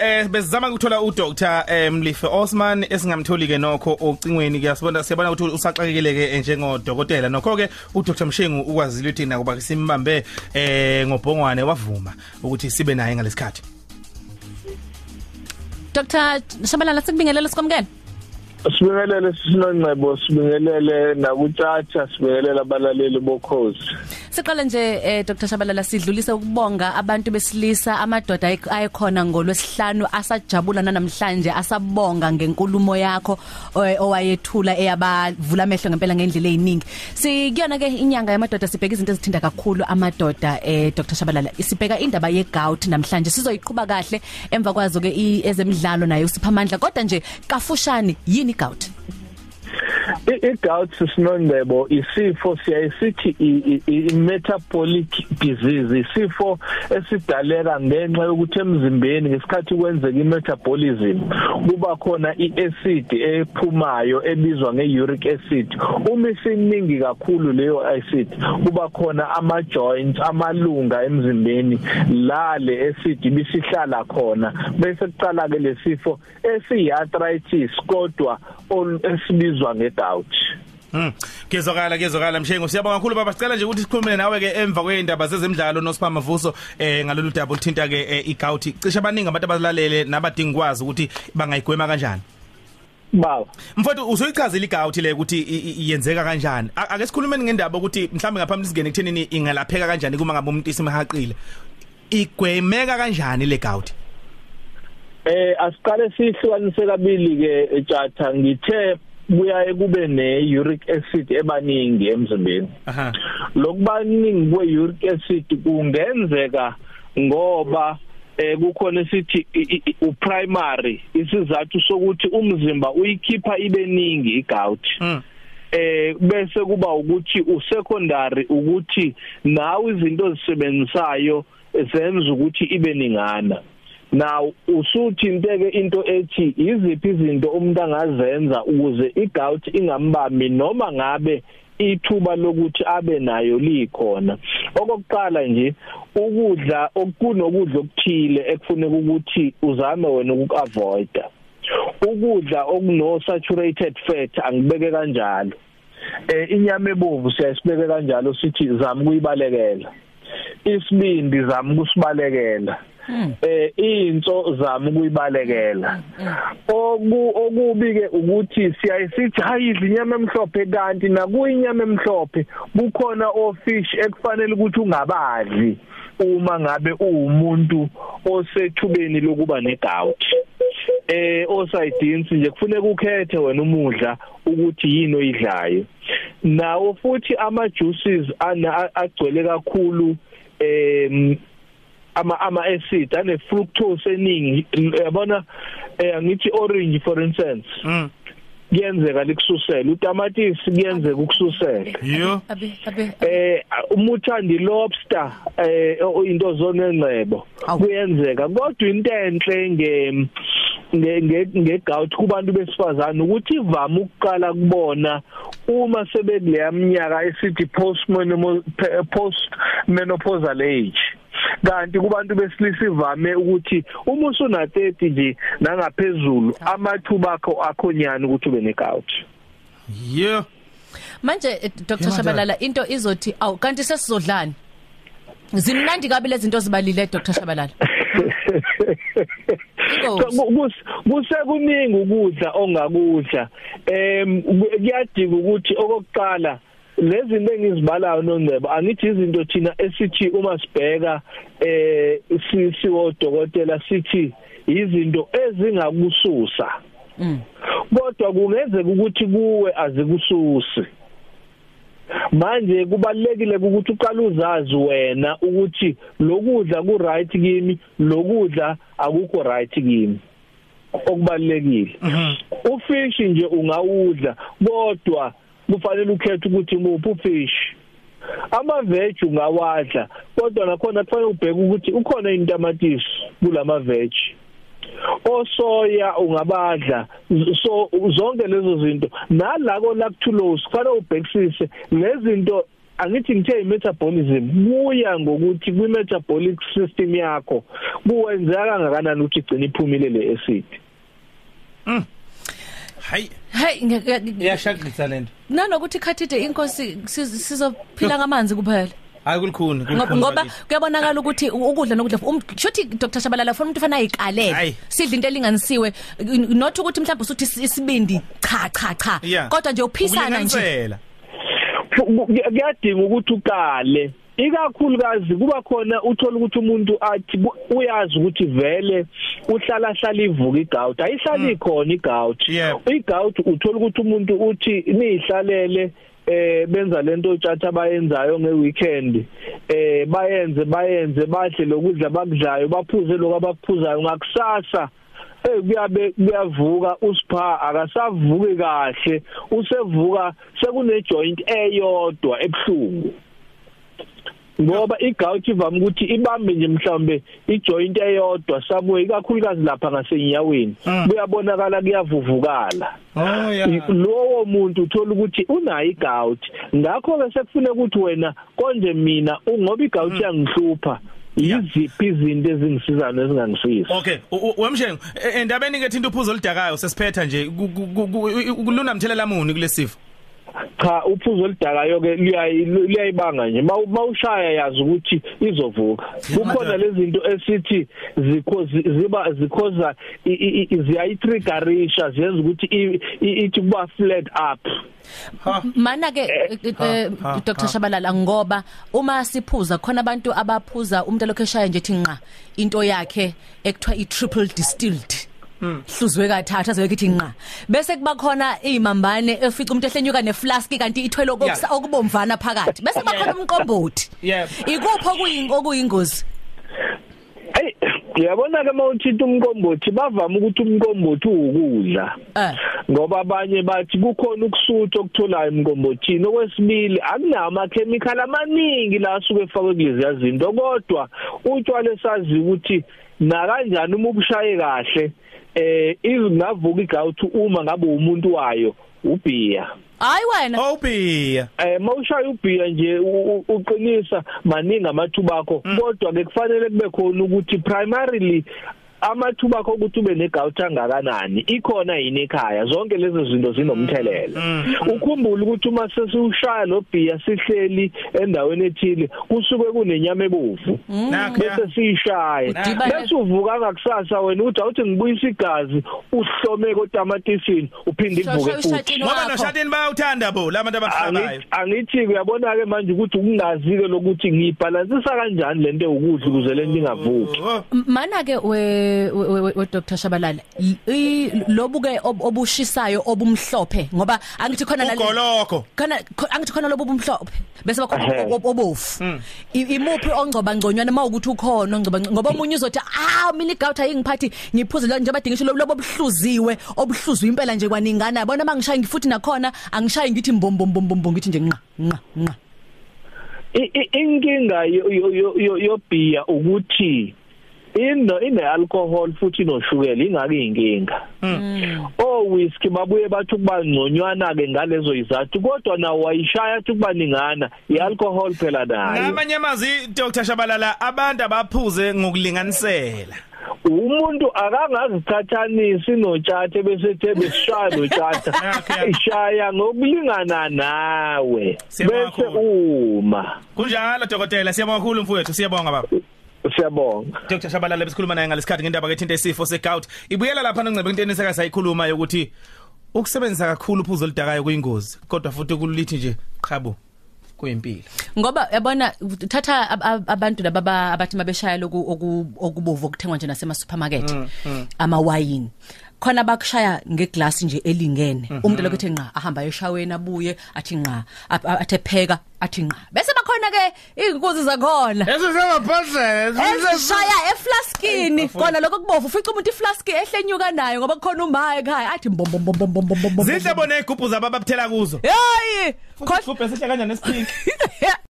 eh bezama ukuthola uDr Mlife Osman esingamtholi ke nokho ocingweni kuyasibona siyabona ukuthi usaxakekeleke njengodokotela. Nokho ke uDr Mshengu ukwazile ukuthi nakuba simbambe eh ngobhongwane wavuma ukuthi sibe naye ngalesikhathi. Dr Shabalala sikubingelela sikwamukela Sibingelele sisinongcebo sibingelele nakuthatha sibingelele abalaleli bokhozi. Siqale nje eh Dr. Shabalala sidlulise ukubonga abantu besilisa amadoda ayikhona ngolwesihlanu asajabula namhlanje asabonga ngenkulumo yakho owayethula eyabavula amehlo ngempela ngendlela eziningi sikuyona ke inyanga yamadoda sibheka izinto ezithinta kakhulu amadoda eh Dr. Shabalala. Isibheka indaba ye gout namhlanje sizoyiqhuba kahle emva kwazo ke ezemidlalo nayo siphamandla kodwa nje kafushane yini gout i-gout sisinondebo isifo siyayisithi i-metabolic disease isifo esidaleka ngenxa yokuthi emzimbeni ngesikhathi kwenzeka i-metabolism kuba khona i-acid ephumayo ebizwa nge-uric acid. Uma isiningi kakhulu leyo acid kuba khona ama joints amalunga emzimbeni la le acid ibisihlala khona. Bese kuqala ke lesifo esi-arthritis kodwa esibizwa ngegout Hmm. Kezokala kezokala mshengo siyabonga kakhulu baba sicela nje ukuthi sikhulume nawe ke emva kweindaba zezemidlalo noSipha Mavuso eh ngalolu daba oluthinta ke eh, igout cishe abaningi abantu abalalele nabadingi kwazi ukuthi bangayigwema kanjani Bawo. Mfowethu usoyichazile igout le ukuthi iyenzeka kanjani. Ake sikhulumeni ngendaba ukuthi mhlawumbe ngaphambi singene ekuthenini ingalapheka kanjani kuma ngabe umuntu isimhaqile. Igwemeka kanjani le gout? Eh asiqale sihlukanise kabili ke tjatha ngithe kuyaye kube ne-uric acid ebaningi emzimbeni. Lokubaningi kwe-uric acid kungenzeka ngoba eh kukhona sithi uprimary isizathu sokuthi umzimba uyikhipha ibeningi igout. Mm. eh bese kuba ukuthi usecondary ukuthi nawe izinto ozisebenzisayo zenza ukuthi ibe ningana. Now usuthinteke into ethi iziphi izinto umuntu angazenza ukuze igout ingambambi noma ngabe ithuba lokuthi abe nayo likhona? Okokuqala nje ukudla okunokudla okuthile ekufuneka ukuthi uzame wena ukukavoida ukudla okuno saturated fat angibeke kanjalo. Eh inyama ebomvu siyasibeke kanjalo sithi zama ukuyibalekela. Isibindi zama ukusibalekela eh into zami ukuyibalekela. Oku okubi ke ukuthi siyayisithi hayidla inyama emhlophe kanti nakuyinyama emhlophe. Kukhona ofish ekufanele ukuthi ungabadli uma ngabe uwumuntu osethubeni lokuba negout. Eh osidins nje kufuneka ukhethe wena umudla ukuthi yini oyidlayo. Nawo futhi ama juices agcwele kakhulu em ama ama acid ane fructose eningi. Yabona eh ngithi orange for instance. Mm. Kuyenzeka likususela utamatisi kuyenzeka ukususela abe eh uma uthanda lobster eh into zona engcebo kuyenzeka kodwa into enhle nge nge ngegout kubantu besifazana ukuthi ivama ukuqala kubona uma sebekuleya minyaka esithi post post menopausal age. Kanti kubantu besilisa ivame ukuthi uma usuna 30 nje nangaphezulu amathuba akho akhonyana ukuthi ube negout. Yeah manje Dr Shabalala into izothi aw kanti sesizodlana zimnandi kabi lezi zinto zibalile Dr Shabalala. kusekuningi ukudla ongakudla. Em kuyadika ukuthi okokuqala lezi zinto engizibalayo nongcebo angithi izinto thina esithi uma sibheka eh sisiwo dokotela sithi izinto ezingakususa. Kodwa kungenzeka ukuthi kuwe azikususi. Manje kubalekile ukuthi uqale uzazi wena ukuthi lokudla ku right kimi lokudla akukho right kimi. Okubalekile ufish nje ungawudla kodwa kufanele ukhethe ukuthi muphi ufish. Ama veg ungawadla kodwa nakhona kufanele ubheke ukuthi ukhona intamatisi kulama veg osoya ungabadla. So zonke lezo zinto nalako lactulose kufanele ubhekisise lezinto angithi ngithe metabolism kuya ngokuthi kwi metabolic system yakho kuwenzeka kangakanani ukuthi igcine iphumile le acid? Hayi. Hey nge- nge- iyashaqisa lento nanokuthi khathide inkosi siz- sizophila ngamanzi kuphela. Hayi kulikhuni Ngoba- kuyabonakala ukuthi ukudla nokudla um shothi Dr. Shabalala ufuna umuntu ufana ayikalele sidla into elinganisiwe. Not ukuthi mhlawumbe usuthi is- isibindi cha cha cha. Kodwa nje uphisana nje. Kuyadinga ukuthi ukale ikakhulukazi kuba khona uthola ukuthi umuntu athi uyazi ukuthi vele uhlala hlala ivuka igout. Ayihlali khona igout. Igout uthola ukuthi umuntu uthi nihlalele eh benza lento tjatha abayenzayo ngeweekend eh bayenze bayenze badle lokudla bakudlayo baphuze lokho abakuphuzayo. Ngakusasa eh kuyabe kuyavuka. Usipha akasavuki kahle. Usevuka sekune joint eyodwa ebhlungu ngoba igout ivama ukuthi ibambe nje mhlambe ijoint eyodwa somewhere ikakhulukazi lapha ngasenyaweni Mm. kuyabonakala kuyavuvukala oh lowo muntu uthola ukuthi unayo igout ngakho ke sekufuneka ukuthi wena konje mina ngoba igout yangihlupha yiziphi izinto ezingisizana ezingangisiza Okay, wemshengo e- endabeni ke thinta uphuzo oludakayo sesiphetha nje ku- ku- ku- ku- kuluna mthelela muni kulesifo. Cha uphuzo oludakayo ke liyayi- liyayibanga nje. Mawu- mawushaya yazi ukuthi izovuka. Kukhona lezi zinto esithi zikho zi- ziba zikhoza i- i- i- ziyayitriggerisha ziyenza ukuthi i- i- ithi kuba flat up. Ha. mana ke ha, ha. Dr Shabalala ngoba uma siphuza khona abantu abaphuza umuntu alokheshaya nje ethi nqa into yakhe ekuthiwa i triple distilled. Hluzwe kathathu azoke ithi nqa bese kuba khona izimambane efica umuntu ehlenyuka neflask kanti ithwele Yeah. okubomvana phakathi. Bese kuba khona umqombothi. Yeah. ikupho kuyinto okuyingozi? Hey uyabona ke mawuthinta umqombothi bavama ukuthi umqombothi ukudla eh. Ngoba abanye bathi kukhona ukusutha okutholayo emqombothini. Okwesibili akunawo amakhemikhali amaningi la asuke efakwe kulezi zinto kodwa utshwala esazi ukuthi na kanjani uma ubushaye kahle. Eh izingavuka igout uma ngabe umuntu wayo ubhiya. Hayi wena. Obia. eh mawushaya ubhiya nje u- u- uqinisa maningi amathuba akho kodwa ke kufanele kube khona ukuthi primarily amathuba akho ukuthi ube negout angakanani ikhona yini ekhaya? Zonke lezo zinto zinomthelela. Ukhumbule ukuthi uma sesiushaya lo bhiya sihleli endaweni ethile kusuke kunenyama ebovu. Nakho ya. bese siyishaya bese uvuka ngakusasa wena uthi awuthi ngibuyisa igazi uhlome kotamatisi uphinde ivuke futhi. Ngoba noshadini bayawuthanda bo labantu abahlabayo. Angithi uyabona ke manje ukuthi ukungazi ke lokuthi ngiyibhalansisa kanjani lento ukudla ukuze lento ingavuki. Oh. M- mana ke we we- we we Dr Shabalala i- i- lobu ke ob- obushisayo obumhlophe ngoba angithi khona la Ugoloko. khona kho- angithi khona lobu bumhlophe bese Ehhe. bakhona ob- obofu I- imuphi ongcoba ngconywana mawukuthi ukhona ongcoba ngco- ngoba umunye uzothi ah mina igout ayingiphathi ngiphuze lo nje badingisho lobo lobo obuhluziwe obuhluzwe impela nje kwaningana yabona mangishaye ngifuthi nakhona angishayi ngithi mbombombombo ngithi nje nqa nqa nqa I- i- inkinga yo- yo- yo- yo- yobhiya ukuthi ino ine alcohol futhi noshukela ingaki inkinga o whisky babuye bathi kuba ngconywana ke ngalezo izathu kodwa nawo wayishaya athi kuba ningana ialcohol phela nayo Ngamanye amazwi Dr Shabalala abantu abaphuze ngokulinganisela. umuntu akangazithathanisi notshathe bese the besishaya notshatha Okay. ishaya ngokulingana nawe Siyabonga bese kakhulu. uma Kunjalo dokotela siyabonga kakhulu mfowethu siyabonga baba. Siyabonga Dr Shabalala besikhuluma naye ngalesikhathi ngendaba ke thinta isifo segout. Ibuyela lapha nongcebe into eniseka sayikhuluma ukuthi ukusebenzisa kakhulu uphuzo oludakayo kuyingozi kodwa futhi kulithi nje qhabo kuyimpilo. ngoba yabona thatha ab- ab- abantu laba aba- abathi mabeshaya loku oku- okubovu okuthengwa nje nasema supermarket amawayini khona bakushaya ngeglass nje elingene. Umuntu lokho ethi nqa ahamba eshaweni abuye athi nqa ap- a- athe pheka athi nqa bese bakhona ke inkuzi zakhona. Esizamaphandle ezishaya eflaskini. Kona lokho kubovu ufica umuntu iflaski ehlenyuka nayo ngoba kukhona umaye ekhaya athi mbom bom bom bom bom bom bom Zihle bona igubhu zabababuthela kuzo. hayi Futhi igubhu esihle kanjani nesiphinki.